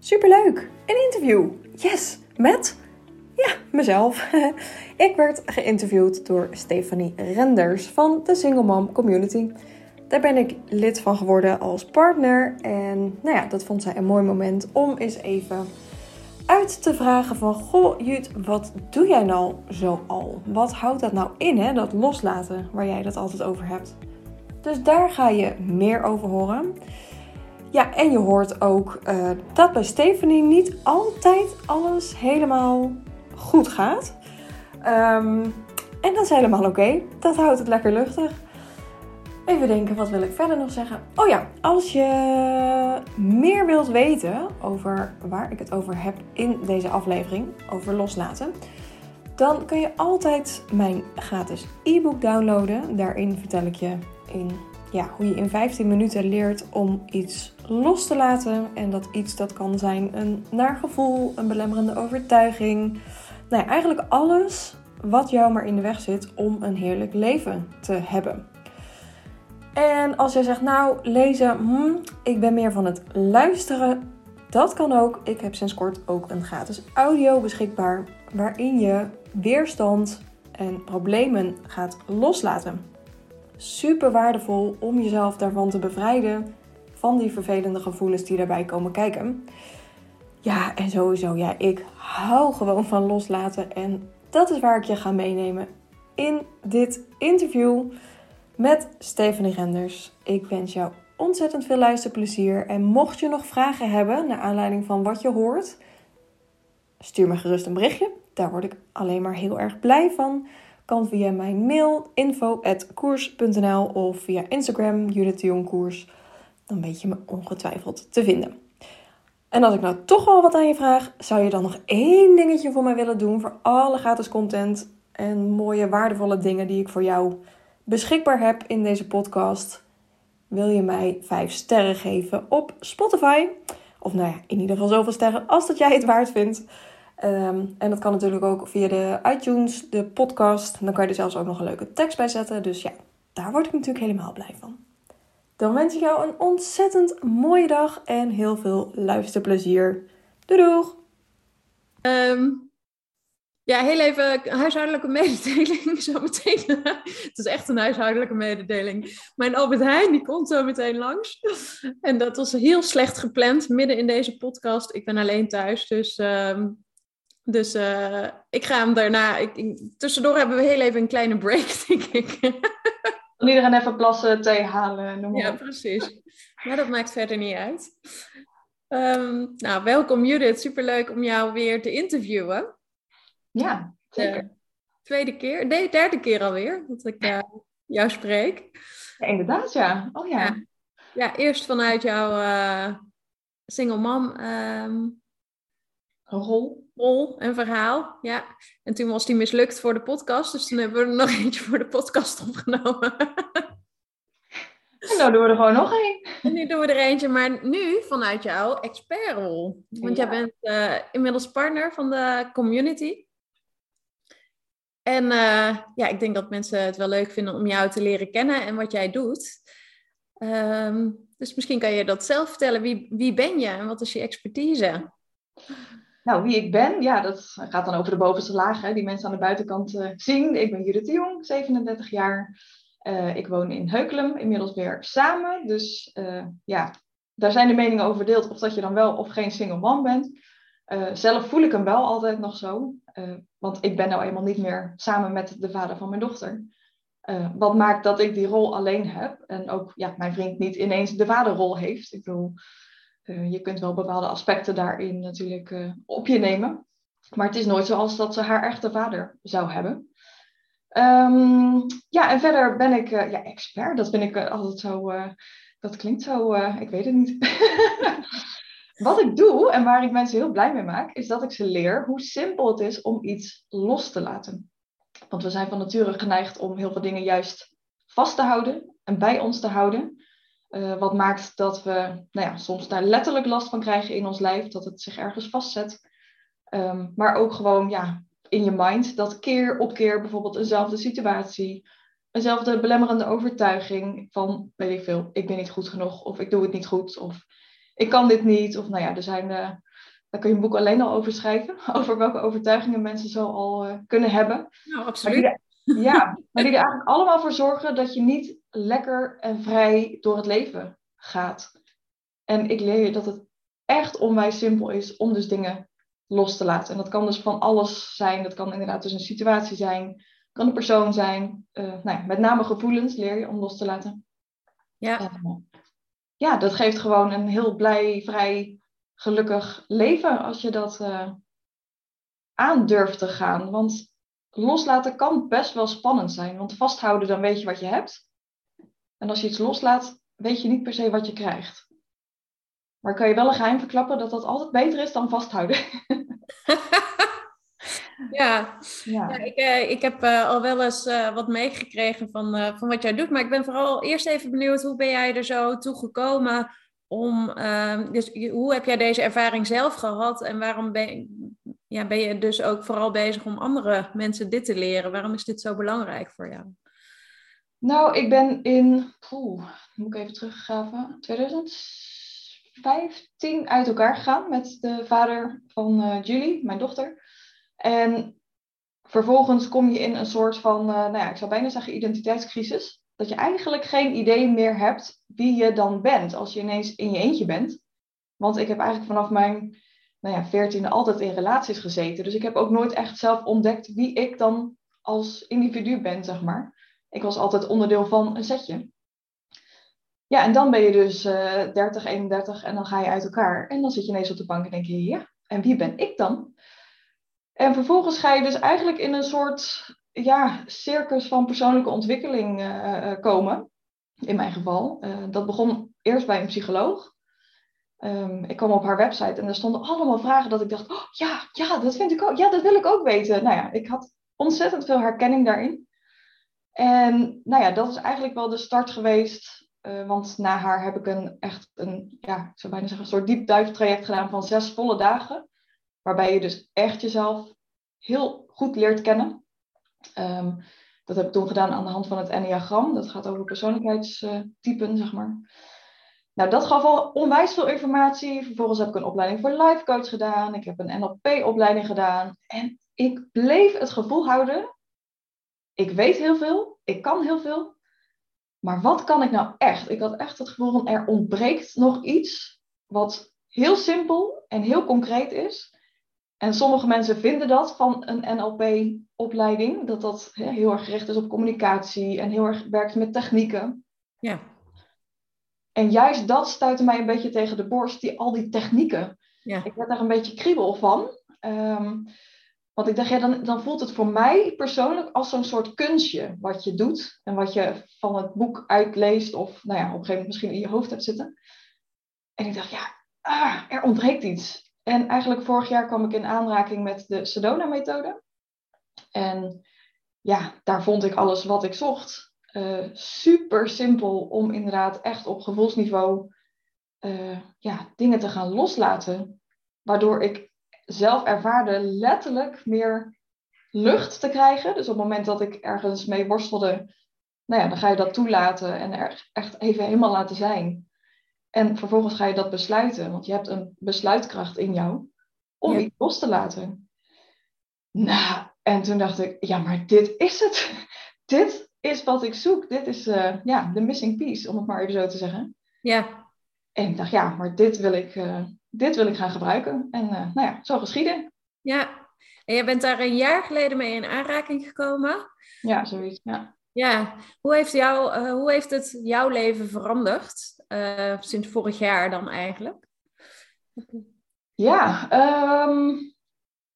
Superleuk! Een interview! Yes! Met? Ja, mezelf. Ik werd geïnterviewd door Stephanie Renders van de Single Mom Community. Daar ben ik lid van geworden als partner. En nou ja, dat vond zij een mooi moment om eens even uit te vragen van... Goh, Jut, wat doe jij nou zo al? Wat houdt dat nou in, hè? Dat loslaten waar jij dat altijd over hebt. Dus daar ga je meer over horen. Ja, en je hoort ook uh, dat bij Stephanie niet altijd alles helemaal goed gaat. Um, en dat is helemaal oké. Dat houdt het lekker luchtig. Even denken, wat wil ik verder nog zeggen? Oh ja, als je meer wilt weten over waar ik het over heb in deze aflevering, over loslaten, dan kun je altijd mijn gratis e-book downloaden. Daarin vertel ik je in ja, hoe je in 15 minuten leert om iets los te laten. En dat iets dat kan zijn een naar gevoel, een belemmerende overtuiging. Nou ja, eigenlijk alles wat jou maar in de weg zit om een heerlijk leven te hebben. En als jij zegt, nou, lezen, hmm, ik ben meer van het luisteren. Dat kan ook. Ik heb sinds kort ook een gratis audio beschikbaar. Waarin je weerstand en problemen gaat loslaten. Super waardevol om jezelf daarvan te bevrijden. Van die vervelende gevoelens die daarbij komen kijken. Ja, en sowieso, ja, ik hou gewoon van loslaten. En dat is waar ik je ga meenemen in dit interview met Stephanie Renders. Ik wens jou ontzettend veel luisterplezier. En mocht je nog vragen hebben naar aanleiding van wat je hoort, stuur me gerust een berichtje. Daar word ik alleen maar heel erg blij van. Kan via mijn mail info.koers.nl of via Instagram Judith de Koers. Dan weet je me ongetwijfeld te vinden. En als ik nou toch wel wat aan je vraag, zou je dan nog één dingetje voor mij willen doen voor alle gratis content en mooie waardevolle dingen die ik voor jou beschikbaar heb in deze podcast? Wil je mij 5 sterren geven op Spotify? Of nou ja, in ieder geval zoveel sterren als dat jij het waard vindt. Ehm, en dat kan natuurlijk ook via de iTunes, de podcast. Dan kan je er zelfs ook nog een leuke tekst bij zetten. Dus ja, daar word ik natuurlijk helemaal blij van. Dan wens ik jou een ontzettend mooie dag en heel veel luisterplezier. Doei doeg! Um, ja, heel even huishoudelijke mededeling zo meteen. het is echt een huishoudelijke mededeling. Mijn Albert Heijn die komt zo meteen langs. En dat was heel slecht gepland midden in deze podcast. Ik ben alleen thuis, dus... Um, dus uh, ik ga hem daarna. Ik, tussendoor hebben we heel even een kleine break, denk ik. Dan iedereen even plassen, thee halen. Noem ja, precies. Maar dat maakt verder niet uit. Um, nou, welkom Judith. Superleuk om jou weer te interviewen. Ja, zeker. De tweede keer, nee, derde keer alweer dat ik uh, jou spreek. Ja, inderdaad, ja. Oh ja. Ja, ja eerst vanuit jouw uh, single mom um, rol. rol en verhaal. Ja. En toen was die mislukt voor de podcast, dus toen hebben we er nog eentje voor de podcast opgenomen. En nou doen we er gewoon nog één. En nu doen we er eentje, maar nu vanuit jouw expertrol. Want ja. jij bent uh, inmiddels partner van de community. En uh, ja, ik denk dat mensen het wel leuk vinden om jou te leren kennen en wat jij doet. Um, dus misschien kan je dat zelf vertellen. Wie, wie ben je en wat is je expertise? Nou, wie ik ben, ja, dat gaat dan over de bovenste lagen, die mensen aan de buitenkant uh, zien. Ik ben Judith de Jong, 37 jaar. Uh, ik woon in Heukelum, inmiddels weer samen. Dus ja, daar zijn de meningen over verdeeld of dat je dan wel of geen single man bent. Zelf voel ik hem wel altijd nog zo. Want ik ben nou eenmaal niet meer samen met de vader van mijn dochter. Wat maakt dat ik die rol alleen heb. En ook ja, mijn vriend niet ineens de vaderrol heeft. Ik bedoel, je kunt wel bepaalde aspecten daarin natuurlijk op je nemen. Maar het is nooit zoals dat ze haar echte vader zou hebben. Um, ja, en verder ben ik ja, expert. Dat vind ik altijd zo. dat klinkt zo. ik weet het niet. Wat ik doe en waar ik mensen heel blij mee maak, is dat ik ze leer hoe simpel het is om iets los te laten. Want we zijn van nature geneigd om heel veel dingen juist vast te houden en bij ons te houden. Uh, wat maakt dat we nou ja, soms daar letterlijk last van krijgen in ons lijf, dat het zich ergens vastzet. Um, maar ook gewoon ja, in je mind, dat keer op keer bijvoorbeeld eenzelfde situatie, eenzelfde belemmerende overtuiging van, weet ik veel, ik ben niet goed genoeg of ik doe het niet goed of ik kan dit niet. Of nou ja, er zijn uh, daar kun je een boek alleen al over schrijven. Over welke overtuigingen mensen zo al uh, kunnen hebben. Nou, absoluut. ja, maar die er eigenlijk allemaal voor zorgen dat je niet lekker en vrij door het leven gaat. En ik leer je dat het echt onwijs simpel is om dus dingen los te laten. En dat kan dus van alles zijn. Dat kan inderdaad dus een situatie zijn. Kan een persoon zijn. Uh, nou ja, met name gevoelens leer je om los te laten. Ja. Uh, ja, dat geeft gewoon een heel blij, vrij, gelukkig leven als je dat uh, aan durft te gaan. Want loslaten kan best wel spannend zijn. Want vasthouden, dan weet je wat je hebt. En als je iets loslaat, weet je niet per se wat je krijgt. Maar kan je wel een geheim verklappen dat dat altijd beter is dan vasthouden. ja, ja. ja ik, uh, ik heb uh, al wel eens uh, wat meegekregen van, van wat jij doet. Maar ik ben vooral eerst even benieuwd, hoe ben jij er zo toe gekomen om... ehm, dus hoe heb jij deze ervaring zelf gehad? En waarom ben, ja, ben je dus ook vooral bezig om andere mensen dit te leren? Waarom is dit zo belangrijk voor jou? Nou, ik ben in... Oeh, moet ik even teruggraven. 2000 15 uit elkaar gegaan met de vader van uh, Julie, mijn dochter. En vervolgens kom je in een soort van, uh, nou ja, ik zou bijna zeggen identiteitscrisis. Dat je eigenlijk geen idee meer hebt wie je dan bent als je ineens in je eentje bent. Want ik heb eigenlijk vanaf mijn nou ja, veertiende altijd in relaties gezeten. Dus ik heb ook nooit echt zelf ontdekt wie ik dan als individu ben, zeg maar. Ik was altijd onderdeel van een setje. Ja, en dan ben je dus uh, 30, 31 en dan ga je uit elkaar. En dan zit je ineens op de bank en denk je, ja, en wie ben ik dan? En vervolgens ga je dus eigenlijk in een soort ja, circus van persoonlijke ontwikkeling uh, komen. In mijn geval. Dat begon eerst bij een psycholoog. Um, ik kwam op haar website en er stonden allemaal vragen dat ik dacht, oh, ja, ja, dat vind ik ook, ja, dat wil ik ook weten. Nou ja, ik had ontzettend veel herkenning daarin. En nou ja, dat is eigenlijk wel de start geweest uh, want na haar heb ik een echt een, ja, ik zou bijna zeggen, een soort diepduiftraject gedaan van zes volle dagen. Waarbij je dus echt jezelf heel goed leert kennen. Um, dat heb ik toen gedaan aan de hand van het Enneagram. Dat gaat over persoonlijkheidstypen, zeg maar. Nou, dat gaf al onwijs veel informatie. Vervolgens heb ik een opleiding voor life coach gedaan. Ik heb een NLP-opleiding gedaan. En ik bleef het gevoel houden. Ik weet heel veel. Ik kan heel veel. Maar wat kan ik nou echt? Ik had echt het gevoel van er ontbreekt nog iets wat heel simpel en heel concreet is. En sommige mensen vinden dat van een NLP-opleiding, dat dat heel erg gericht is op communicatie en heel erg werkt met technieken. Ja. En juist dat stuitte mij een beetje tegen de borst, die, al die technieken. Ja. Ik werd daar een beetje kriebel van. Um, want ik dacht, ja, dan, dan voelt het voor mij persoonlijk als zo'n soort kunstje wat je doet en wat je van het boek uitleest of nou ja, op een gegeven moment misschien in je hoofd hebt zitten. En ik dacht, ja, ah, er ontbreekt iets. En eigenlijk vorig jaar kwam ik in aanraking met de Sedona-methode. En ja, daar vond ik alles wat ik zocht. Uh, super simpel om inderdaad echt op gevoelsniveau uh, ja, dingen te gaan loslaten. Waardoor ik zelf ervaarde letterlijk meer lucht te krijgen. Dus op het moment dat ik ergens mee worstelde, nou ja, dan ga je dat toelaten en er echt even helemaal laten zijn. En vervolgens ga je dat besluiten, want je hebt een besluitkracht in jou om iets los te laten. Nou, en toen dacht ik, ja, maar dit is het. dit is wat ik zoek. Dit is uh, ja, de missing piece, om het maar even zo te zeggen. Ja. En ik dacht, ja, maar dit wil ik, uh, dit wil ik gaan gebruiken. En uh, nou ja, zo geschieden. Ja, en je bent daar een jaar geleden mee in aanraking gekomen. Ja, zoiets, ja. Ja, hoe heeft, jou, uh, hoe heeft het jouw leven veranderd uh, sinds vorig jaar dan eigenlijk? Ja, um,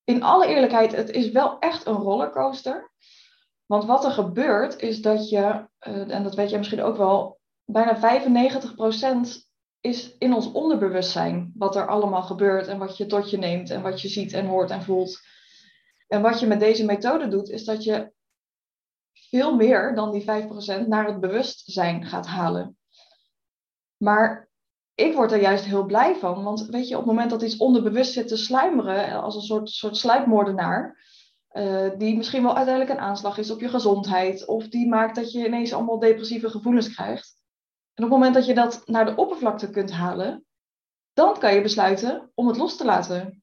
in alle eerlijkheid, het is wel echt een rollercoaster. Want wat er gebeurt is dat je, en dat weet jij misschien ook wel, bijna 95% is in ons onderbewustzijn wat er allemaal gebeurt en wat je tot je neemt en wat je ziet en hoort en voelt. En wat je met deze methode doet, is dat je veel meer dan die 5% naar het bewustzijn gaat halen. Maar ik word er juist heel blij van, want weet je, op het moment dat iets onderbewust zit te sluimeren, als een soort, soort sluipmoordenaar, uh, die misschien wel uiteindelijk een aanslag is op je gezondheid, of die maakt dat je ineens allemaal depressieve gevoelens krijgt, en op het moment dat je dat naar de oppervlakte kunt halen, dan kan je besluiten om het los te laten.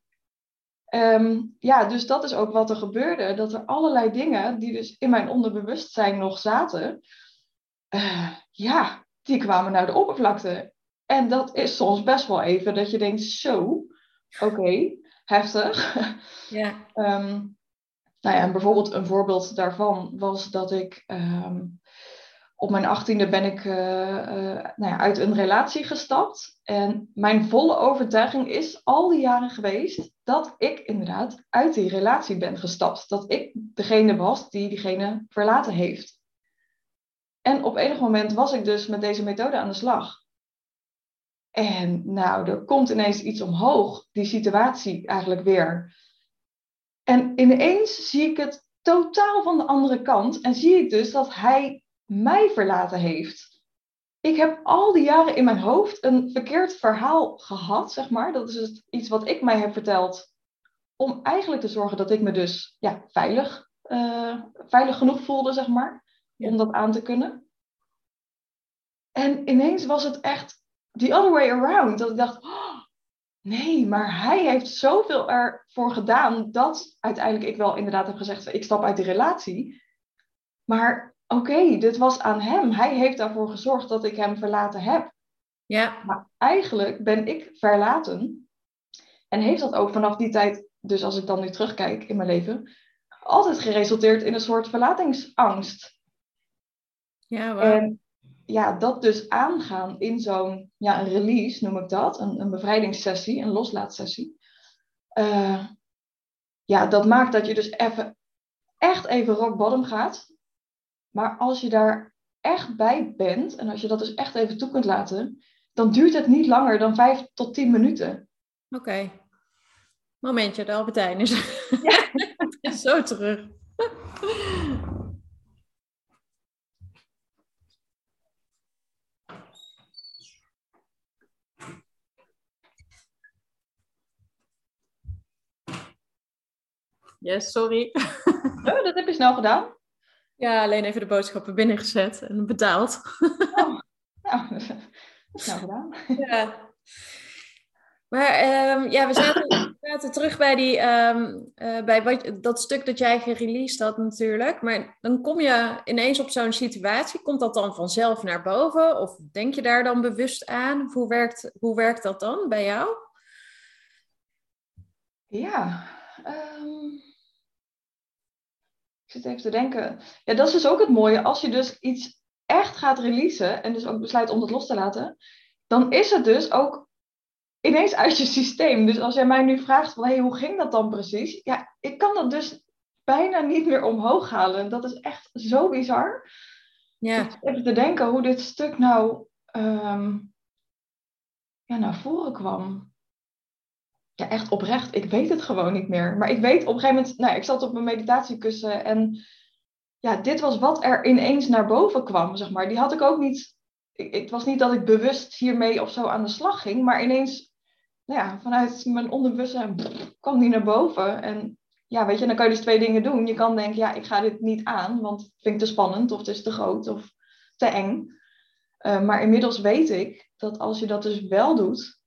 Ehm, ja, dus dat is ook wat er gebeurde. Dat er allerlei dingen die dus in mijn onderbewustzijn nog zaten, eh, ja, die kwamen naar de oppervlakte. En dat is soms best wel even dat je denkt, zo, oké, heftig. Ja. Ehm, nou ja, en bijvoorbeeld een voorbeeld daarvan was dat ik ehm, op mijn achttiende ben ik eh, eh, nou ja, uit een relatie gestapt. En mijn volle overtuiging is al die jaren geweest dat ik inderdaad uit die relatie ben gestapt. Dat ik degene was die diegene verlaten heeft. En op enig moment was ik dus met deze methode aan de slag. En nou, er komt ineens iets omhoog, die situatie eigenlijk weer. En ineens zie ik het totaal van de andere kant en zie ik dus dat hij mij verlaten heeft. Ik heb al die jaren in mijn hoofd een verkeerd verhaal gehad, zeg maar. Dat is iets wat ik mij heb verteld om eigenlijk te zorgen dat ik me dus ja, veilig, uh, veilig genoeg voelde, zeg maar, om dat aan te kunnen. En ineens was het echt the other way around. Dat ik dacht, oh, nee, maar hij heeft zoveel ervoor gedaan dat uiteindelijk ik wel inderdaad heb gezegd, ik stap uit die relatie. Maar oké, dit was aan hem. Hij heeft daarvoor gezorgd dat ik hem verlaten heb. Ja. Maar eigenlijk ben ik verlaten. En heeft dat ook vanaf die tijd, dus als ik dan nu terugkijk in mijn leven, altijd geresulteerd in een soort verlatingsangst. Ja, wow. En ja, dat dus aangaan in zo'n ja, een release, noem ik dat, een, een bevrijdingssessie, een loslaatsessie. Uh, ja, dat maakt dat je dus even, echt even rock bottom gaat. Maar als je daar echt bij bent en als je dat dus echt even toe kunt laten, dan duurt het niet langer dan vijf tot tien minuten. Oké. Momentje, de Albertijn is, ja. is zo terug. Yes, sorry. Oh, dat heb je snel gedaan. Ja, alleen even de boodschappen binnengezet en betaald. Oh, nou, snel gedaan. Ja. Maar um, ja, we zaten, terug bij, die, um, uh, bij wat, dat stuk dat jij gereleased had natuurlijk. Maar dan kom je ineens op zo'n situatie. Komt dat dan vanzelf naar boven? Of denk je daar dan bewust aan? Hoe werkt, hoe werkt dat dan bij jou? Ja, um, ik zit even te denken. Ja, dat is dus ook het mooie. Als je dus iets echt gaat releasen en dus ook besluit om het los te laten, dan is het dus ook ineens uit je systeem. Dus als jij mij nu vraagt van, hey, hoe ging dat dan precies? Ja, ik kan dat dus bijna niet meer omhoog halen. Dat is echt zo bizar. Ja. Even te denken hoe dit stuk nou um, ja, naar voren kwam ja, echt oprecht, ik weet het gewoon niet meer. Maar ik weet op een gegeven moment, nou, ik zat op mijn meditatiekussen en ja, dit was wat er ineens naar boven kwam, zeg maar. Die had ik ook niet, het was niet dat ik bewust hiermee of zo aan de slag ging, maar ineens, nou ja, vanuit mijn onderbewustzijn kwam die naar boven. En ja, weet je, dan kan je dus twee dingen doen. Je kan denken, ja, ik ga dit niet aan, want het vind ik te spannend of het is te groot of te eng. Uh, maar inmiddels weet ik dat als je dat dus wel doet,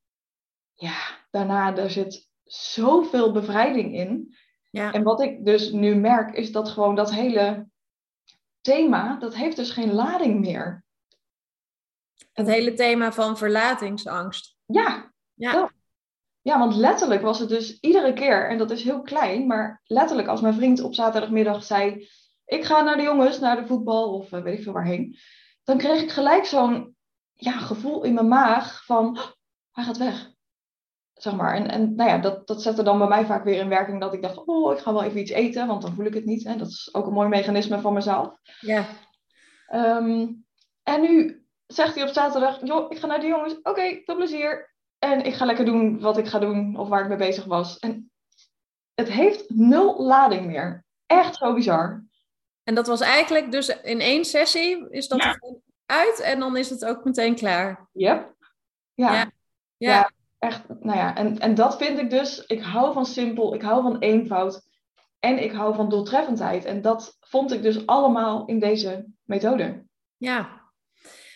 ja, daarna, daar zit zoveel bevrijding in. Ja. En wat ik dus nu merk, is dat gewoon dat hele thema, dat heeft dus geen lading meer. Het hele thema van verlatingsangst. Ja, ja. Ja, want letterlijk was het dus iedere keer, en dat is heel klein, maar letterlijk als mijn vriend op zaterdagmiddag zei, ik ga naar de jongens, naar de voetbal of weet ik veel waarheen, dan kreeg ik gelijk zo'n ja, gevoel in mijn maag van, oh, hij gaat weg zeg maar. En, en nou ja, dat, dat zette dan bij mij vaak weer in werking dat ik dacht, oh, ik ga wel even iets eten, want dan voel ik het niet. Hè. Dat is ook een mooi mechanisme van mezelf. Ja. Um, en nu zegt hij op zaterdag, joh, ik ga naar de jongens. Oké, okay, veel plezier. En ik ga lekker doen wat ik ga doen of waar ik mee bezig was. En het heeft nul lading meer. Echt zo bizar. En dat was eigenlijk dus in één sessie is dat ja. uit en dan is het ook meteen klaar. Yep. Ja. ja. ja echt, nou ja, en, en dat vind ik dus, ik hou van simpel, ik hou van eenvoud en ik hou van doeltreffendheid. En dat vond ik dus allemaal in deze methode. Ja,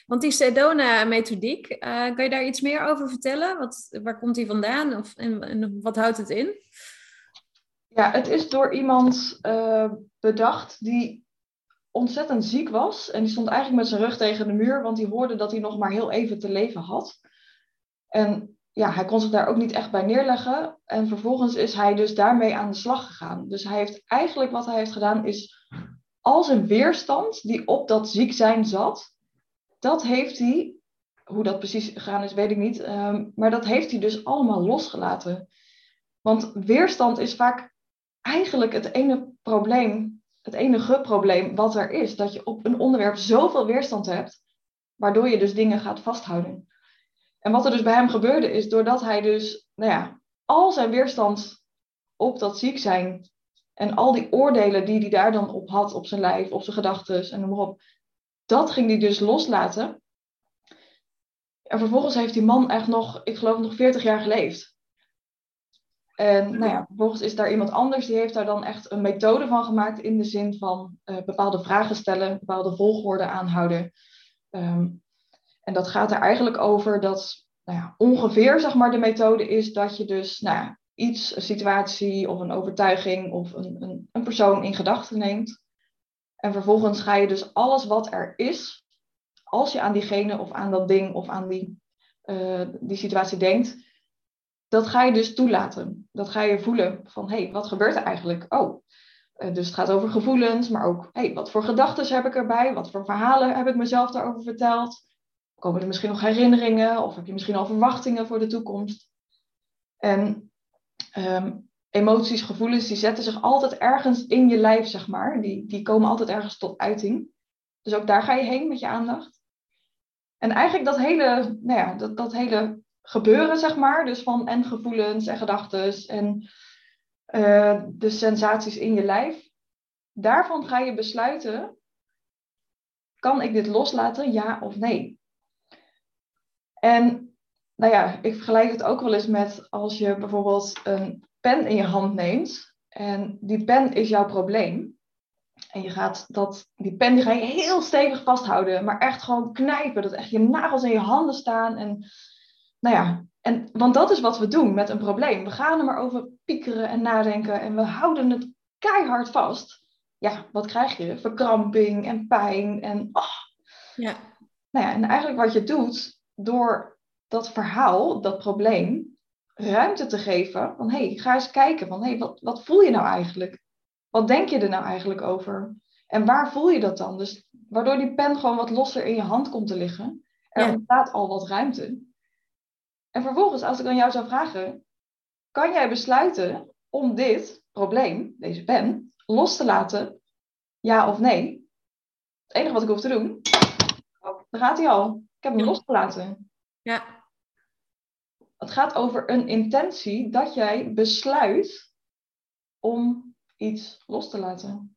want die Sedona-methodiek, uh, kan je daar iets meer over vertellen? Wat, waar komt die vandaan of, en, en wat houdt het in? Ja, het is door iemand uh, bedacht die ontzettend ziek was. En die stond eigenlijk met zijn rug tegen de muur, want die hoorde dat hij nog maar heel even te leven had. En ja, hij kon zich daar ook niet echt bij neerleggen. En vervolgens is hij dus daarmee aan de slag gegaan. Dus hij heeft eigenlijk wat hij heeft gedaan is al zijn weerstand die op dat ziek zijn zat, dat heeft hij, hoe dat precies gegaan is, weet ik niet, um, maar dat heeft hij dus allemaal losgelaten. Want weerstand is vaak eigenlijk het ene probleem, het enige probleem wat er is. Dat je op een onderwerp zoveel weerstand hebt, waardoor je dus dingen gaat vasthouden. En wat er dus bij hem gebeurde is, doordat hij dus, nou ja, al zijn weerstand op dat ziek zijn en al die oordelen die hij daar dan op had, op zijn lijf, op zijn gedachten en noem maar op, dat ging hij dus loslaten. En vervolgens heeft die man echt nog, ik geloof nog 40 jaar geleefd. En nou ja, vervolgens is daar iemand anders die heeft daar dan echt een methode van gemaakt in de zin van uh, bepaalde vragen stellen, bepaalde volgorde aanhouden. Um, en dat gaat er eigenlijk over dat nou ja, ongeveer zeg maar de methode is dat je dus nou ja, iets, een situatie of een overtuiging of een, een, een persoon in gedachten neemt. En vervolgens ga je dus alles wat er is, als je aan diegene of aan dat ding of aan die, uh, die situatie denkt, dat ga je dus toelaten. Dat ga je voelen van, hé, hey, wat gebeurt er eigenlijk? Oh, uh, dus het gaat over gevoelens, maar ook, hé, hey, wat voor gedachten heb ik erbij? Wat voor verhalen heb ik mezelf daarover verteld? Komen er misschien nog herinneringen of heb je misschien al verwachtingen voor de toekomst? En um, emoties, gevoelens, die zetten zich altijd ergens in je lijf, zeg maar. Die, die komen altijd ergens tot uiting. Dus ook daar ga je heen met je aandacht. En eigenlijk dat hele, nou ja, dat, dat hele gebeuren, zeg maar, dus van en gevoelens en gedachten en uh, de sensaties in je lijf, daarvan ga je besluiten, kan ik dit loslaten, ja of nee? En nou ja, ik vergelijk het ook wel eens met als je bijvoorbeeld een pen in je hand neemt en die pen is jouw probleem. En je gaat dat, die pen die ga je heel stevig vasthouden, maar echt gewoon knijpen. Dat echt je nagels in je handen staan. En, nou ja, en, want dat is wat we doen met een probleem. We gaan er maar over piekeren en nadenken en we houden het keihard vast. Ja, wat krijg je? Verkramping en pijn en oh. Ja. Nou ja, en eigenlijk wat je doet door dat verhaal, dat probleem, ruimte te geven. Van hé, hey, ga eens kijken. Van hé, hey, wat, wat voel je nou eigenlijk? Wat denk je er nou eigenlijk over? En waar voel je dat dan? Dus waardoor die pen gewoon wat losser in je hand komt te liggen. Er ontstaat al wat ruimte. En vervolgens, als ik aan jou zou vragen, kan jij besluiten om dit probleem, deze pen, los te laten? Ja of nee? Het enige wat ik hoef te doen, oh, dan gaat hij al. Ik heb hem losgelaten. Ja. Het gaat over een intentie dat jij besluit om iets los te laten.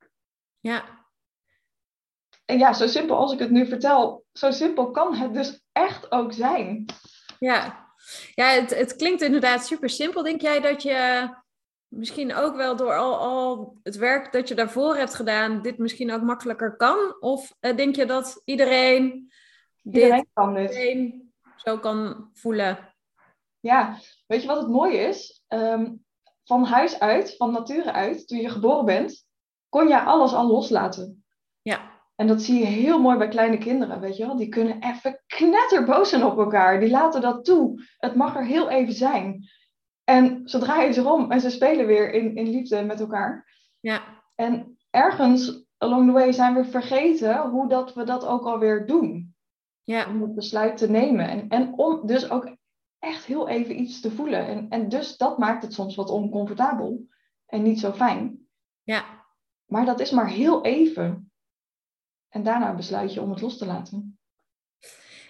Ja. En ja, zo simpel als ik het nu vertel, zo simpel kan het dus echt ook zijn. Ja, ja het, het klinkt inderdaad super simpel. Denk jij dat je misschien ook wel door al, al het werk dat je daarvoor hebt gedaan, dit misschien ook makkelijker kan? Of uh, denk je dat iedereen, iedereen dit, kan iedereen zo kan voelen? Ja, weet je wat het mooie is? Ehm, van huis uit, van nature uit, toen je geboren bent, kon je alles al loslaten. Ja. En dat zie je heel mooi bij kleine kinderen, weet je wel. Die kunnen even knetterboos zijn op elkaar. Die laten dat toe. Het mag er heel even zijn. En zodra je ze om en ze spelen weer in, in liefde met elkaar. Ja. En ergens along the way zijn we vergeten hoe dat we dat ook alweer doen. Ja. Om het besluit te nemen. En, en om dus ook echt heel even iets te voelen. En, en dus dat maakt het soms wat oncomfortabel en niet zo fijn. Ja. Maar dat is maar heel even. En daarna besluit je om het los te laten.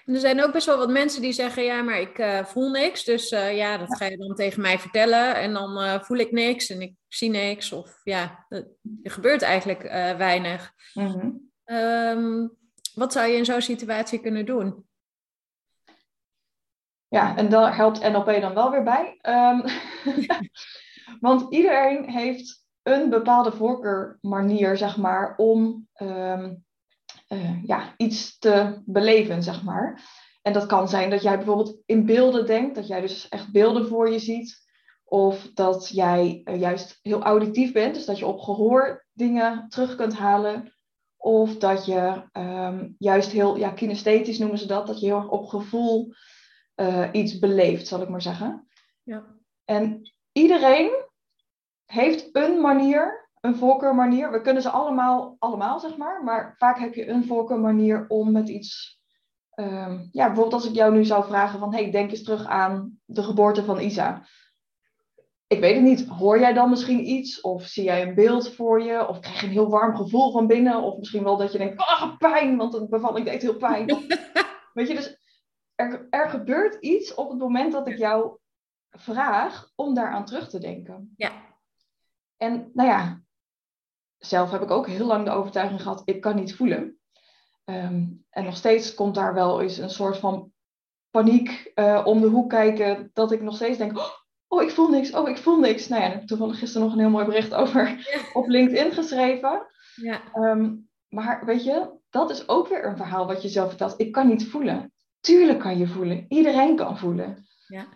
En er zijn ook best wel wat mensen die zeggen: Ja, maar ik uh, voel niks. Dus uh, ja, dat ga je dan tegen mij vertellen. En dan uh, voel ik niks en ik zie niks. Of ja, er gebeurt eigenlijk weinig. Mm -hmm. um, wat zou je in zo'n situatie kunnen doen? Ja, en daar helpt NLP dan wel weer bij. Um, want iedereen heeft een bepaalde voorkeurmanier, zeg maar, om um, uh, ja, iets te beleven, zeg maar. En dat kan zijn dat jij bijvoorbeeld in beelden denkt, dat jij dus echt beelden voor je ziet. Of dat jij eh, juist heel auditief bent, dus dat je op gehoor dingen terug kunt halen. Of dat je ehm, juist heel, ja, kinesthetisch noemen ze dat, dat je heel erg op gevoel eh, iets beleeft, zal ik maar zeggen. Ja. En iedereen heeft een manier, een voorkeurmanier. We kunnen ze allemaal, allemaal zeg maar, maar vaak heb je een voorkeurmanier om met iets. ehm, ja, bijvoorbeeld als ik jou nu zou vragen van, hey, denk eens terug aan de geboorte van Isa. Ik weet het niet. Hoor jij dan misschien iets? Of zie jij een beeld voor je? Of krijg je een heel warm gevoel van binnen? Of misschien wel dat je denkt, ah, pijn, want een bevalling deed heel pijn. Weet je, dus er, er gebeurt iets op het moment dat ik jou vraag om daaraan terug te denken. Ja. En nou ja, zelf heb ik ook heel lang de overtuiging gehad, ik kan niet voelen. Ehm, en nog steeds komt daar wel eens een soort van paniek eh, om de hoek kijken, dat ik nog steeds denk, oh, ik voel niks, oh, ik voel niks. Nou ja, daar heb ik toevallig gisteren nog een heel mooi bericht over op LinkedIn geschreven. Ja. Ehm, maar weet je, dat is ook weer een verhaal wat je zelf vertelt. Ik kan niet voelen. Tuurlijk kan je voelen. Iedereen kan voelen. Ja.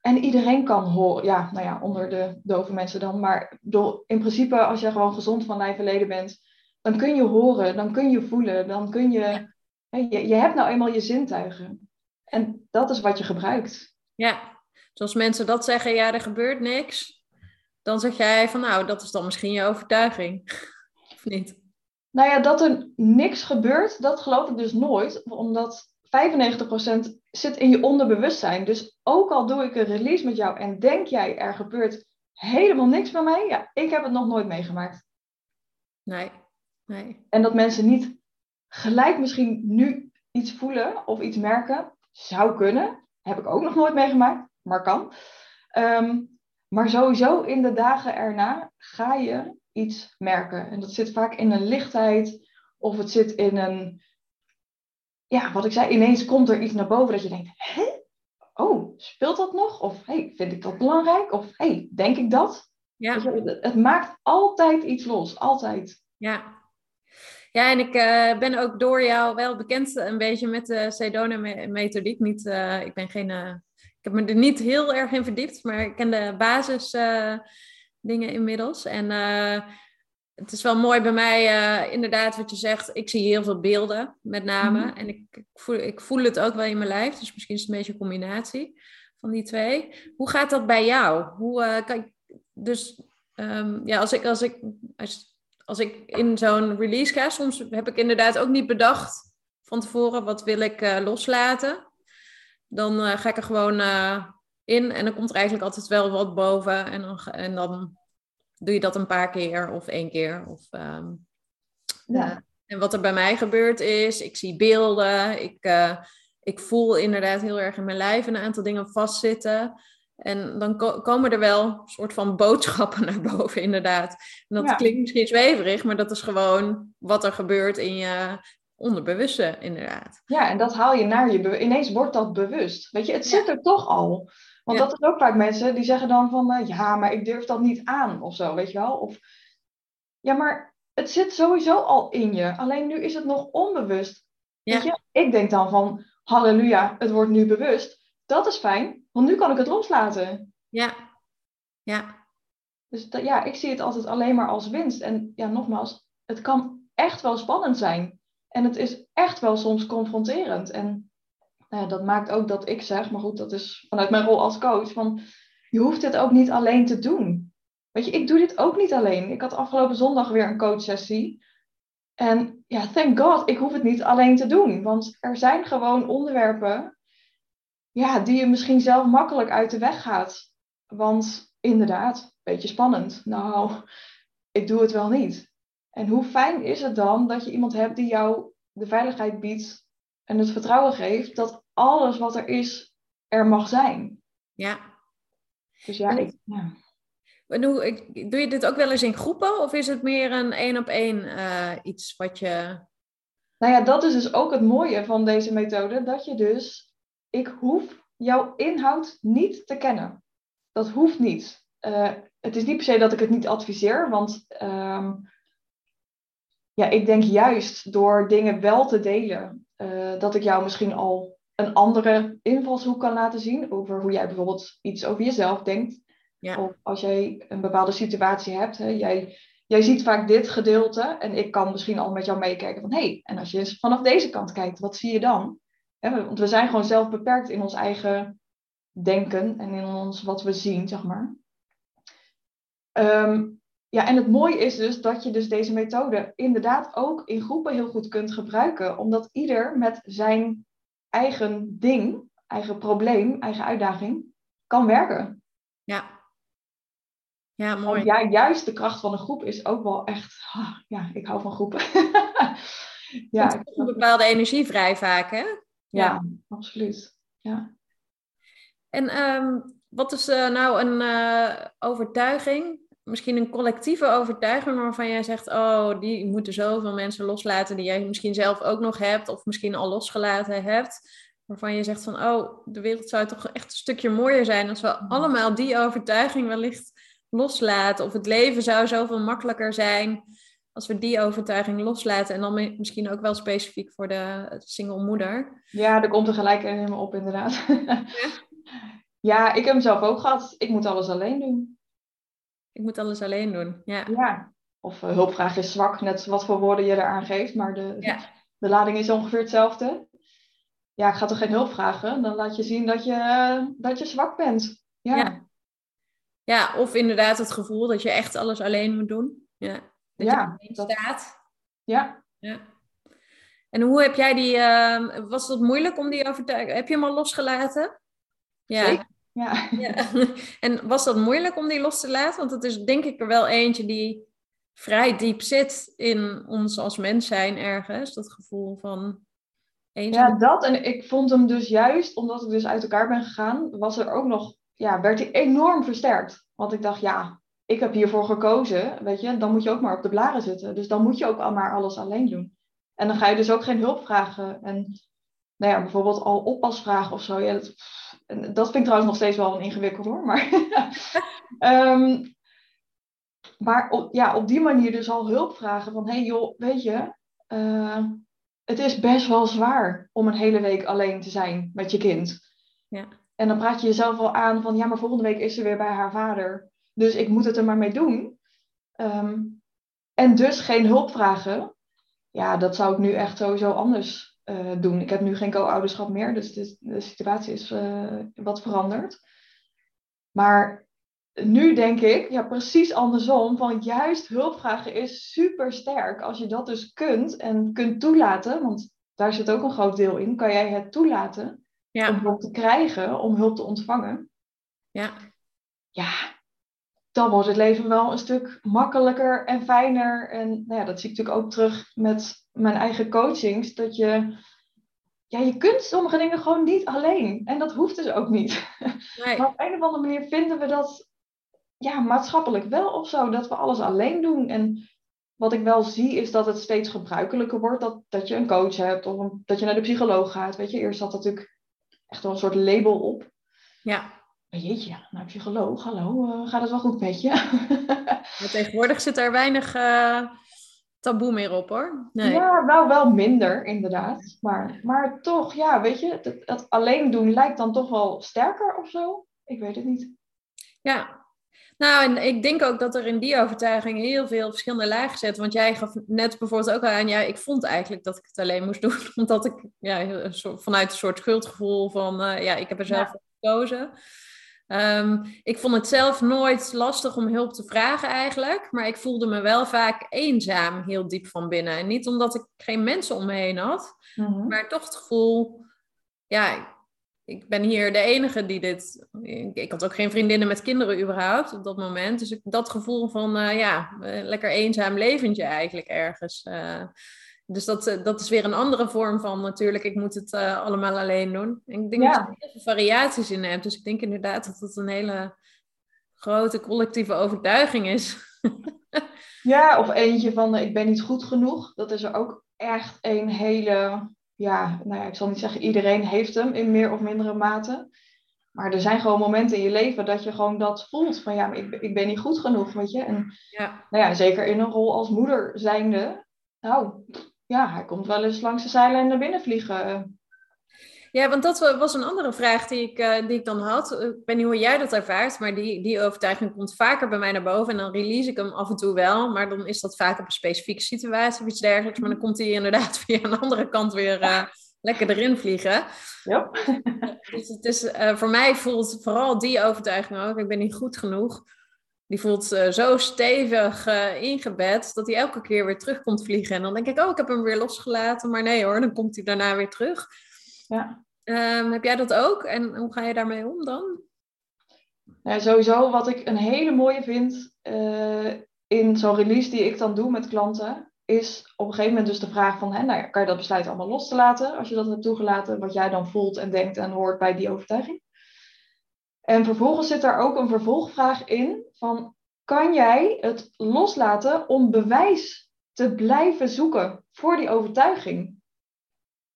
En iedereen kan horen. Ja, nou ja, onder de dove mensen dan. Maar bedoel, in principe, als je gewoon gezond van lijf en leden bent, dan kun je horen, dan kun je voelen, dan kun je. hè, Je, je hebt nou eenmaal je zintuigen. En dat is wat je gebruikt. Ja. Zoals mensen dat zeggen, ja, er gebeurt niks. Dan zeg jij van, nou, dat is dan misschien je overtuiging. Of niet? Nou ja, dat er niks gebeurt, dat geloof ik dus nooit. Omdat 95% zit in je onderbewustzijn. Dus ook al doe ik een release met jou en denk jij er gebeurt helemaal niks bij mij, ja, ik heb het nog nooit meegemaakt. Nee. Nee. En dat mensen niet gelijk misschien nu iets voelen of iets merken, zou kunnen. Heb ik ook nog nooit meegemaakt, maar kan. Ehm, maar sowieso in de dagen erna ga je iets merken. En dat zit vaak in een lichtheid of het zit in een, ja, wat ik zei, ineens komt er iets naar boven dat je denkt, hè? Oh, speelt dat nog? Of hey, vind ik dat belangrijk? Of hey, denk ik dat? Ja. Je, het, het maakt altijd iets los, altijd. Ja. Ja, en ik eh, ben ook door jou wel bekend een beetje met de Sedona-methodiek. Niet, eh, ik ben geen, eh, heb me er niet heel erg in verdiept, maar ik ken de basis eh, dingen inmiddels. En eh, het is wel mooi bij mij, eh, inderdaad, wat je zegt. Ik zie heel veel beelden, met name. Mhm. En ik, ik, voel, ik voel het ook wel in mijn lijf. Dus misschien is het een beetje een combinatie van die twee. Hoe gaat dat bij jou? Hoe kan ik, dus ehm, ja, als ik, als ik, als, als ik in zo'n release ga, soms heb ik inderdaad ook niet bedacht van tevoren wat wil ik eh, loslaten. Dan eh, ga ik er gewoon eh, in en dan komt er eigenlijk altijd wel wat boven. En dan, en dan doe je dat een paar keer of één keer. Of, ehm, Ja. eh, en wat er bij mij gebeurt is, ik zie beelden, ik, eh, ik voel inderdaad heel erg in mijn lijf een aantal dingen vastzitten. En dan ko- komen er wel een soort van boodschappen naar boven, inderdaad. En dat Ja. klinkt misschien zweverig, maar dat is gewoon wat er gebeurt in je onderbewuste, inderdaad. Ja, en dat haal je naar je Ineens wordt dat bewust. Weet je, het zit er toch al. Want Ja. dat is ook vaak mensen die zeggen dan van, eh, ja, maar ik durf dat niet aan of zo, weet je wel. Of, ja, maar het zit sowieso al in je. Alleen nu is het nog onbewust. Ja. Weet je, ik denk dan van, halleluja, het wordt nu bewust. Dat is fijn, want nu kan ik het loslaten. Ja, ja, Dus dat- ja, ik zie het altijd alleen maar als winst. En ja, nogmaals, het kan echt wel spannend zijn. En het is echt wel soms confronterend. En nou dat maakt ook dat ik zeg, maar goed, dat is vanuit mijn rol als coach, van je hoeft dit ook niet alleen te doen. Weet je, ik doe dit ook niet alleen. Ik had afgelopen zondag weer een coachsessie. En ja, thank God, ik hoef het niet alleen te doen. Want er zijn gewoon onderwerpen ja, die je misschien zelf makkelijk uit de weg gaat. Want inderdaad, beetje spannend. Nou, ik doe het wel niet. En hoe fijn is het dan dat je iemand hebt die jou de veiligheid biedt en het vertrouwen geeft dat alles wat er is, er mag zijn. ja. Dus ja, ik, ja. Doe je dit ook wel eens in groepen of is het meer een één op één iets wat je... Nou ja, dat is dus ook het mooie van deze methode. Dat je dus, ik hoef jouw inhoud niet te kennen. Dat hoeft niet. Eh, het is niet per se dat ik het niet adviseer, want ehm, ja, ik denk juist door dingen wel te delen, eh, dat ik jou misschien al een andere invalshoek kan laten zien over hoe jij bijvoorbeeld iets over jezelf denkt. Ja. Of als jij een bepaalde situatie hebt, hè, jij, jij ziet vaak dit gedeelte en ik kan misschien al met jou meekijken van hé, hey, en als je eens vanaf deze kant kijkt, wat zie je dan? Hè, want we zijn gewoon zelf beperkt in ons eigen denken en in ons wat we zien, zeg maar. Ehm, ja, en het mooie is dus dat je dus deze methode inderdaad ook in groepen heel goed kunt gebruiken, omdat ieder met zijn eigen ding, eigen probleem, eigen uitdaging kan werken. Ja. Ja, Want mooi. ja, juist de kracht van een groep is ook wel echt, ah, ja, ik hou van groepen. ja, toch een bepaalde energie vrij vaak, hè? ja, absoluut. Ja. En ehm, wat is eh, nou een eh, overtuiging, misschien een collectieve overtuiging waarvan jij zegt, oh, die moeten zoveel mensen loslaten die jij misschien zelf ook nog hebt of misschien al losgelaten hebt, waarvan je zegt van, oh, de wereld zou toch echt een stukje mooier zijn als we allemaal die overtuiging wellicht loslaten of het leven zou zoveel makkelijker zijn als we die overtuiging loslaten en dan mi- misschien ook wel specifiek voor de single moeder. ja, er komt er gelijk me op inderdaad. ja, ik heb hem zelf ook gehad. Ik moet alles alleen doen. Ik moet alles alleen doen. Ja. Ja. Of uh, hulpvraag is zwak, net wat voor woorden je eraan geeft, maar de, Ja. de lading is ongeveer hetzelfde. Ja, ik ga toch geen hulp vragen? Dan laat je zien dat je, dat je zwak bent. Ja. Ja. Ja, of inderdaad het gevoel dat je echt alles alleen moet doen. Ja. Dat Ja, je dat- staat. ja. Ja. En hoe heb jij die, ehm, was het moeilijk om die overtuiging, heb je hem al losgelaten? Ja. Zeker. Ja. ja. En was dat moeilijk om die los te laten? Want het is denk ik er wel eentje die vrij diep zit in ons als mens zijn ergens. Dat gevoel van eenzaam. Ja, dat. En ik vond hem dus juist, omdat ik dus uit elkaar ben gegaan, was er ook nog, ja, werd hij enorm versterkt. Want ik dacht, ja, ik heb hiervoor gekozen, weet je, dan moet je ook maar op de blaren zitten. Dus dan moet je ook al maar alles alleen doen. En dan ga je dus ook geen hulp vragen. En nou ja, bijvoorbeeld al oppasvragen of zo. Ja, dat, dat vind ik trouwens nog steeds wel een ingewikkeld hoor. Maar, Ehm, maar op, ja, op die manier dus al hulp vragen van, hé hey joh, weet je, eh, het is best wel zwaar om een hele week alleen te zijn met je kind. Ja. En dan praat je jezelf al aan van, ja, maar volgende week is ze weer bij haar vader. Dus ik moet het er maar mee doen. Ehm, en dus geen hulp vragen. Ja, dat zou ik nu echt sowieso anders eh, doen. Ik heb nu geen co-ouderschap meer, dus de, de situatie is eh, wat veranderd. Maar nu denk ik, ja, precies andersom, van juist hulp vragen is super sterk. Als je dat dus kunt en kunt toelaten, want daar zit ook een groot deel in, kan jij het toelaten om hulp te krijgen, om hulp te ontvangen. ja, Ja, dan wordt het leven wel een stuk makkelijker en fijner. En nou ja, dat zie ik natuurlijk ook terug met mijn eigen coachings, dat je, ja, je kunt sommige dingen gewoon niet alleen. En dat hoeft dus ook niet. nee. Maar op een of andere manier vinden we dat ja, maatschappelijk wel of zo, dat we alles alleen doen. En wat ik wel zie is dat het steeds gebruikelijker wordt dat, dat je een coach hebt of een- dat je naar de psycholoog gaat. Weet je, eerst zat natuurlijk echt wel een soort label op. ja. Maar jeetje, nou psycholoog, hallo, eh, gaat het wel goed met je? Maar tegenwoordig zit er weinig eh, taboe meer op hoor. Nee. Ja, nou wel minder inderdaad. Maar, maar toch, ja, weet je, dat, dat alleen doen lijkt dan toch wel sterker of zo. Ik weet het niet. Ja. Nou, en ik denk ook dat er in die overtuiging heel veel verschillende lagen zitten. Want jij gaf net bijvoorbeeld ook al aan, ja, ik vond eigenlijk dat ik het alleen moest doen. Omdat ik ja, een soort, vanuit een soort schuldgevoel van, eh, ja, ik heb er zelf Ja. voor gekozen. Ehm, ik vond het zelf nooit lastig om hulp te vragen eigenlijk. Maar ik voelde me wel vaak eenzaam heel diep van binnen. En niet omdat ik geen mensen om me heen had. Mhm. Maar toch het gevoel, ja, ik ben hier de enige die dit. Ik, had ook geen vriendinnen met kinderen überhaupt op dat moment. Dus ik, dat gevoel van, eh, ja, eh, lekker eenzaam leventje eigenlijk ergens. eh. Dus dat, eh, dat is weer een andere vorm van natuurlijk, ik moet het eh, allemaal alleen doen. En ik denk Ja. dat je er heel veel variaties in hebt. Dus ik denk inderdaad dat het een hele grote collectieve overtuiging is. Ja, of eentje van eh, ik ben niet goed genoeg. Dat is er ook echt een hele, ja, nou ja, ik zal niet zeggen iedereen heeft hem in meer of mindere mate. Maar er zijn gewoon momenten in je leven dat je gewoon dat voelt van ja, maar ik, ben- ik ben niet goed genoeg, weet je. En Ja, nou ja, zeker in een rol als moeder zijnde, nou ja, hij komt wel eens langs de zijlijn naar binnen vliegen. Ja, want dat was een andere vraag die ik, uh, die ik dan had. Ik weet niet hoe jij dat ervaart, maar die, die overtuiging komt vaker bij mij naar boven. En dan release ik hem af en toe wel, maar dan is dat vaak op een specifieke situatie of iets dergelijks. Maar dan komt hij inderdaad via een andere kant weer uh, lekker erin vliegen. Ja. dus het is, uh, voor mij voelt vooral die overtuiging ook, ik ben niet goed genoeg. Die voelt zo stevig ingebed dat hij elke keer weer terug komt vliegen. En dan denk ik, oh, ik heb hem weer losgelaten. Maar nee hoor, dan komt hij daarna weer terug. Ja. Um, heb jij dat ook? En hoe ga je daarmee om dan? Nou, sowieso wat ik een hele mooie vind uh, in zo'n release die ik dan doe met klanten, is op een gegeven moment dus de vraag van, hè, nou, kan je dat besluit allemaal los te laten als je dat hebt toegelaten, wat jij dan voelt en denkt en hoort bij die overtuiging. En vervolgens zit daar ook een vervolgvraag in van, kan jij het loslaten om bewijs te blijven zoeken voor die overtuiging?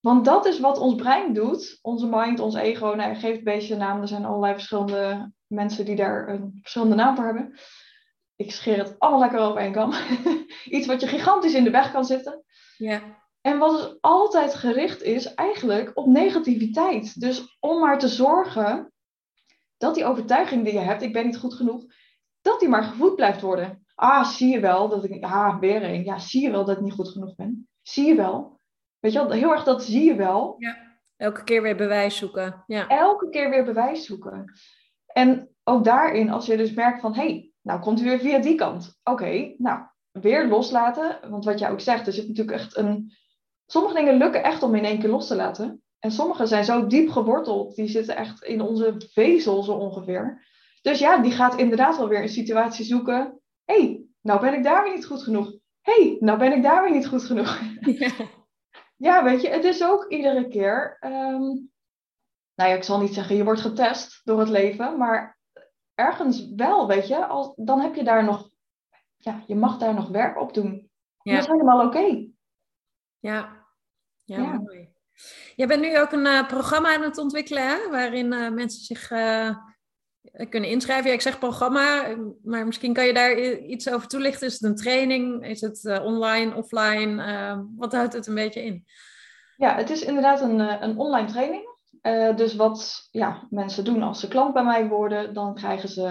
Want dat is wat ons brein doet. Onze mind, ons ego. Nou, geeft een beetje een naam. Er zijn allerlei verschillende mensen die daar een verschillende naam voor hebben. Ik scheer het allemaal lekker over één kam. Iets wat je gigantisch in de weg kan zitten. Ja. En wat dus altijd gericht is, eigenlijk op negativiteit. Dus om maar te zorgen dat die overtuiging die je hebt, ik ben niet goed genoeg, dat die maar gevoed blijft worden. Ah, zie je wel dat ik, ah, weer een. Ja, zie je wel dat ik niet goed genoeg ben? Zie je wel? Weet je wel, heel erg dat zie je wel. Ja, elke keer weer bewijs zoeken. Ja. Elke keer weer bewijs zoeken. En ook daarin, als je dus merkt van, hé, hey, nou komt hij weer via die kant. Oké, nou, weer loslaten. Want wat jij ook zegt, er zit natuurlijk echt een... Sommige dingen lukken echt om in één keer los te laten. En sommige zijn zo diep geworteld, die zitten echt in onze vezel zo ongeveer. Dus ja, die gaat inderdaad wel weer een situatie zoeken. Hé, hey, nou ben ik daar weer niet goed genoeg. Hé, hey, nou ben ik daar weer niet goed genoeg. Ja. Ja, weet je, het is ook iedere keer. Um, nou ja, ik zal niet zeggen je wordt getest door het leven, maar ergens wel, weet je, als, dan heb je daar nog, ja, je mag daar nog werk op doen. Ja. Dat is helemaal oké. Ja. ja. Ja, mooi. Jij bent nu ook een uh, programma aan het ontwikkelen, waarin uh, mensen zich uh, kunnen inschrijven. Ja, ik zeg programma, maar misschien kan je daar iets over toelichten. Is het een training? Is het online, offline? Uh, wat houdt het een beetje in? Ja, het is inderdaad een, een online training. dus wat ja, mensen doen als ze klant bij mij worden, dan krijgen ze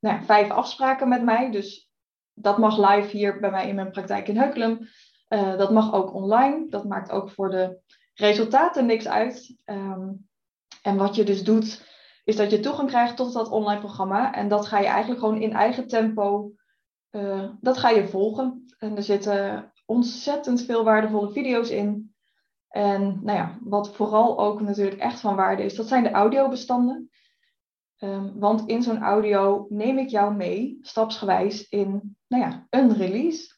nou ja, vijf afspraken met mij. Dus dat mag live hier bij mij in mijn praktijk in Heukelum. dat mag ook online. Dat maakt ook voor de resultaten niks uit. Um, en wat je dus doet, is dat je toegang krijgt tot dat online programma. En dat ga je eigenlijk gewoon in eigen tempo, uh, dat ga je volgen. En er zitten ontzettend veel waardevolle video's in. En nou ja, wat vooral ook natuurlijk echt van waarde is, dat zijn de audiobestanden. Um, want in zo'n audio neem ik jou mee, stapsgewijs, in nou ja, een release.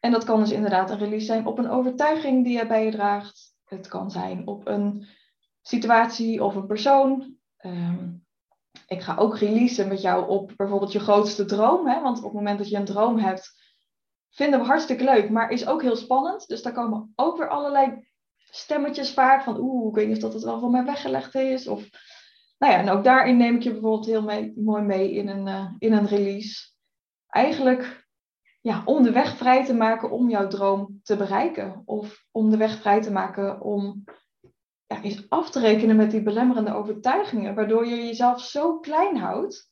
En dat kan dus inderdaad een release zijn op een overtuiging die je bij je draagt. Het kan zijn op een situatie of een persoon. Um, ik ga ook releasen met jou op bijvoorbeeld je grootste droom. Hè? Want op het moment dat je een droom hebt, vinden we hartstikke leuk, maar is ook heel spannend. Dus daar komen ook weer allerlei stemmetjes vaak van, oeh, ik weet niet of dat het wel van mij weggelegd is. Of, nou ja, en ook daarin neem ik je bijvoorbeeld heel mee, mooi mee in een, uh, in een release. Eigenlijk ja, om de weg vrij te maken om jouw droom te bereiken. Of om de weg vrij te maken om ja, is af te rekenen met die belemmerende overtuigingen, waardoor je jezelf zo klein houdt,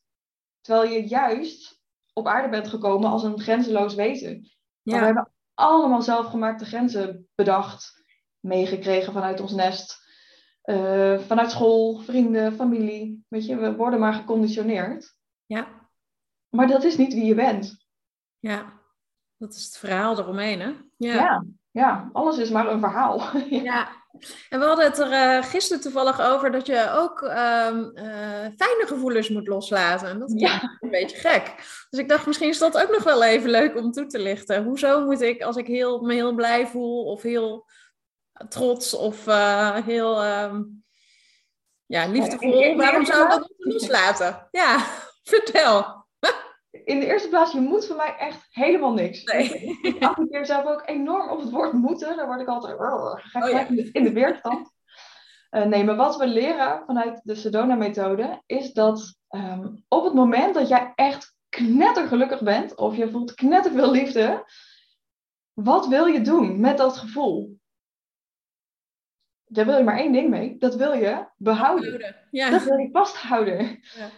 terwijl je juist op aarde bent gekomen als een grenzeloos wezen. Ja. We hebben allemaal zelfgemaakte grenzen bedacht, meegekregen vanuit ons nest, uh, vanuit school, vrienden, familie. Weet je, we worden maar geconditioneerd. Ja. Maar dat is niet wie je bent. Ja, dat is het verhaal eromheen, hè? Ja, ja, ja alles is maar een verhaal. ja. En we hadden het er uh, gisteren toevallig over dat je ook um, uh, fijne gevoelens moet loslaten. En dat is ja. een beetje gek. Dus ik dacht, misschien is dat ook nog wel even leuk om toe te lichten. Hoezo moet ik, als ik heel, me heel blij voel of heel trots of uh, heel um, ja, liefdevol, waarom zou ik dat moeten loslaten? Ja, vertel in de eerste plaats, je moet voor mij echt helemaal niks. Nee. Ik apprecieer zelf ook enorm op het woord moeten. Daar word ik altijd ga ik oh, ja. in de weerstand. Uh, nee, maar wat we leren vanuit de Sedona-methode is dat um, op het moment dat jij echt knettergelukkig bent of je voelt knetterveel liefde, wat wil je doen met dat gevoel? daar wil je maar één ding mee. Dat wil je behouden. Ja. Dat wil je vasthouden. Ja.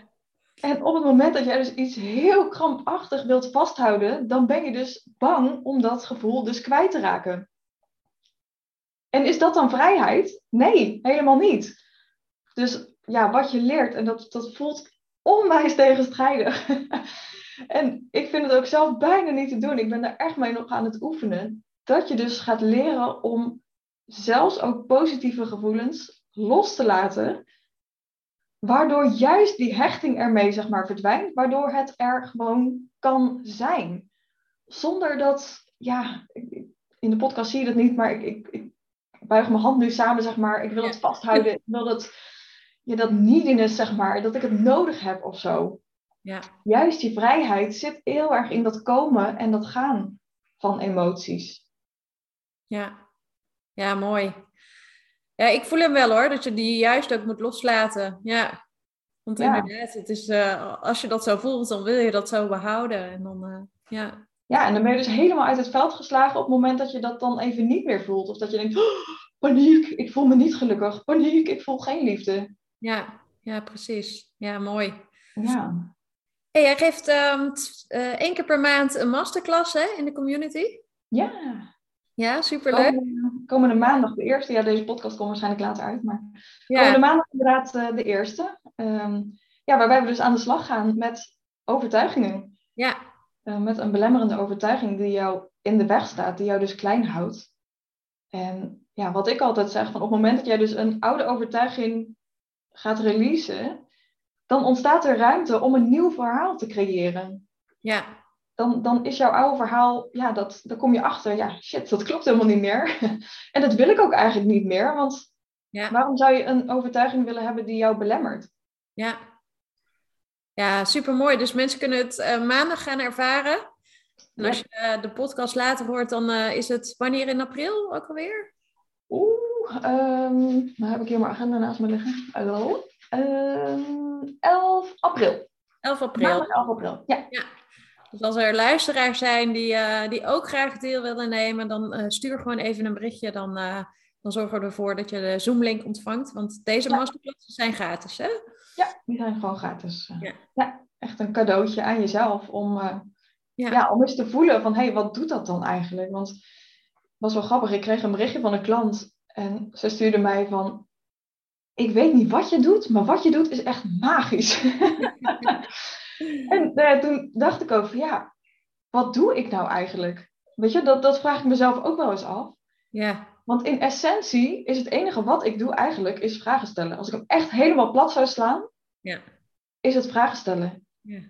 En op het moment dat jij dus iets heel krampachtig wilt vasthouden, dan ben je dus bang om dat gevoel dus kwijt te raken. En is dat dan vrijheid? Nee, helemaal niet. Dus ja, wat je leert, en dat, dat voelt onwijs tegenstrijdig. en ik vind het ook zelf bijna niet te doen. Ik ben daar echt mee nog aan het oefenen. Dat je dus gaat leren om zelfs ook positieve gevoelens los te laten. Waardoor juist die hechting ermee zeg maar verdwijnt. Waardoor het er gewoon kan zijn. Zonder dat, ja, in de podcast zie je dat niet, maar ik, ik, ik buig mijn hand nu samen, zeg maar. Ik wil het vasthouden. Ik wil dat, ja, dat neediness, zeg maar, dat ik het nodig heb of zo. Ja. Juist die vrijheid zit heel erg in dat komen en dat gaan van emoties. Ja, ja mooi. Ja, ik voel hem wel hoor, dat je die juist ook moet loslaten. Ja, want Ja. inderdaad, het is, eh, als je dat zo voelt, dan wil je dat zo behouden. En dan, eh, ja. Ja, en dan ben je dus helemaal uit het veld geslagen op het moment dat je dat dan even niet meer voelt. Of dat je denkt, "Oh, paniek, ik voel me niet gelukkig. Paniek, ik voel geen liefde. Ja, ja, precies. Ja, mooi. Ja, Hey, jij geeft t- eh, één keer per maand een masterclass hè, in de community. ja. Ja, superleuk. Komende, komende maandag de eerste. Ja, deze podcast komt waarschijnlijk later uit. Maar Ja, komende maandag inderdaad eh, de eerste. Ehm, ja, waarbij we dus aan de slag gaan met overtuigingen. ja, Eh, met een belemmerende overtuiging die jou in de weg staat, die jou dus klein houdt. En ja, wat ik altijd zeg, van op het moment dat jij dus een oude overtuiging gaat releasen, dan ontstaat er ruimte om een nieuw verhaal te creëren. ja, Dan, dan is jouw oude verhaal, ja, dat, dan kom je achter, ja, shit, dat klopt helemaal niet meer. en dat wil ik ook eigenlijk niet meer, want ja, waarom zou je een overtuiging willen hebben die jou belemmert? ja. Ja, supermooi. Dus mensen kunnen het eh, maandag gaan ervaren. En als je eh, de podcast later hoort, dan eh, is het wanneer in april ook alweer? Oeh, ehm dan heb ik hier mijn agenda naast me liggen. Hallo. Ehm 11 april. 11 april. Maandag 11 april. Ja. Dus als er luisteraars zijn die, eh, die ook graag deel willen nemen, dan eh, stuur gewoon even een berichtje. Dan, eh, dan zorgen we ervoor dat je de Zoom-link ontvangt. Want deze Ja. masterclasses zijn gratis, hè? ja, die zijn gewoon gratis. Ja. Ja. echt een cadeautje aan jezelf om, Ja. ja. om eens te voelen van, hé, hey, wat doet dat dan eigenlijk? Want het was wel grappig, ik kreeg een berichtje van een klant en ze stuurde mij van, ik weet niet wat je doet, maar wat je doet is echt magisch. en eh, toen dacht ik van, ja, wat doe ik nou eigenlijk? Weet je, dat, dat vraag ik mezelf ook wel eens af. Ja, Want in essentie is het enige wat ik doe eigenlijk is vragen stellen. Als ik hem echt helemaal plat zou slaan, Ja. is het vragen stellen. Ja.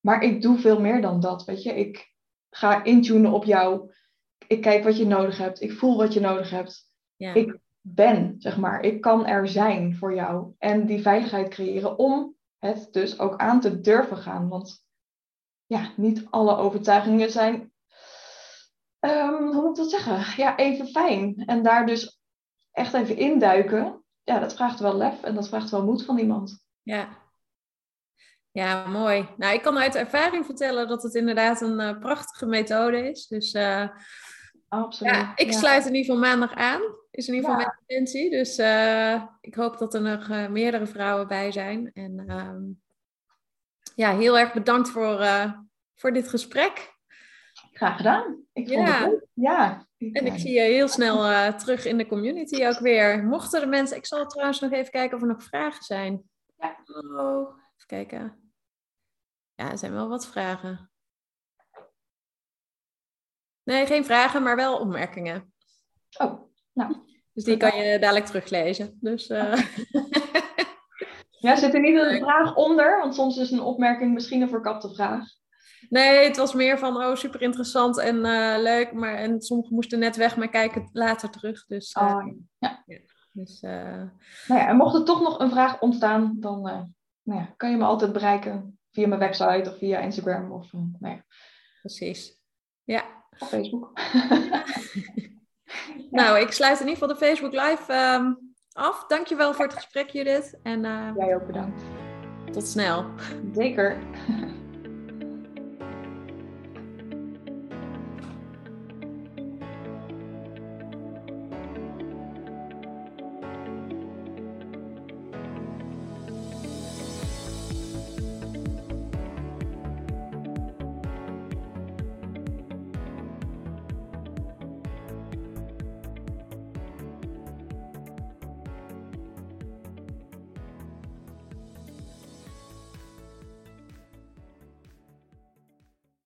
Maar ik doe veel meer dan dat, weet je. Ik ga intunen op jou. Ik kijk wat je nodig hebt. Ik voel wat je nodig hebt. ja. Ik ben, zeg maar. Ik kan er zijn voor jou. En die veiligheid creëren om het dus ook aan te durven gaan. Want ja, niet alle overtuigingen zijn, ehm, hoe moet ik dat zeggen? Ja, even fijn. En daar dus echt even induiken. Ja, dat vraagt wel lef en dat vraagt wel moed van iemand. Ja. Ja, mooi. Nou, ik kan uit ervaring vertellen dat het inderdaad een eh, prachtige methode is. Dus eh, Absoluut. ja, ik sluit in ieder geval maandag aan. Is in ieder geval mijn intentie. Dus eh, ik hoop dat er nog eh, meerdere vrouwen bij zijn. En ehm, ja, heel erg bedankt voor, eh, voor dit gesprek. Graag gedaan. Ik vond Ja. het leuk. Ja. En ik zie je heel snel terug in de community ook weer. Mochten er mensen... Ik zal trouwens nog even kijken of er nog vragen zijn. Ja. Oh, even kijken. Ja, er zijn wel wat vragen. Nee, geen vragen, maar wel opmerkingen. Oh, nou. Dus die kan je dadelijk teruglezen. Dus eh, Ja, zit er niet een vraag onder? Want soms is een opmerking misschien een verkapte vraag. nee, het was meer van, oh, super interessant en eh, leuk. Maar, en sommigen moesten net weg, maar kijken later terug. Dus, Oh, ja. dus Nou ja, en mocht er toch nog een vraag ontstaan, dan nou ja, kan je me altijd bereiken via mijn website of via Instagram of nou ja, precies. Ja. Of Facebook. Nou, ik sluit in ieder geval de Facebook Live ehm, af. Dankjewel voor het gesprek, Judith. En eh, Jij ook bedankt. tot snel. Zeker.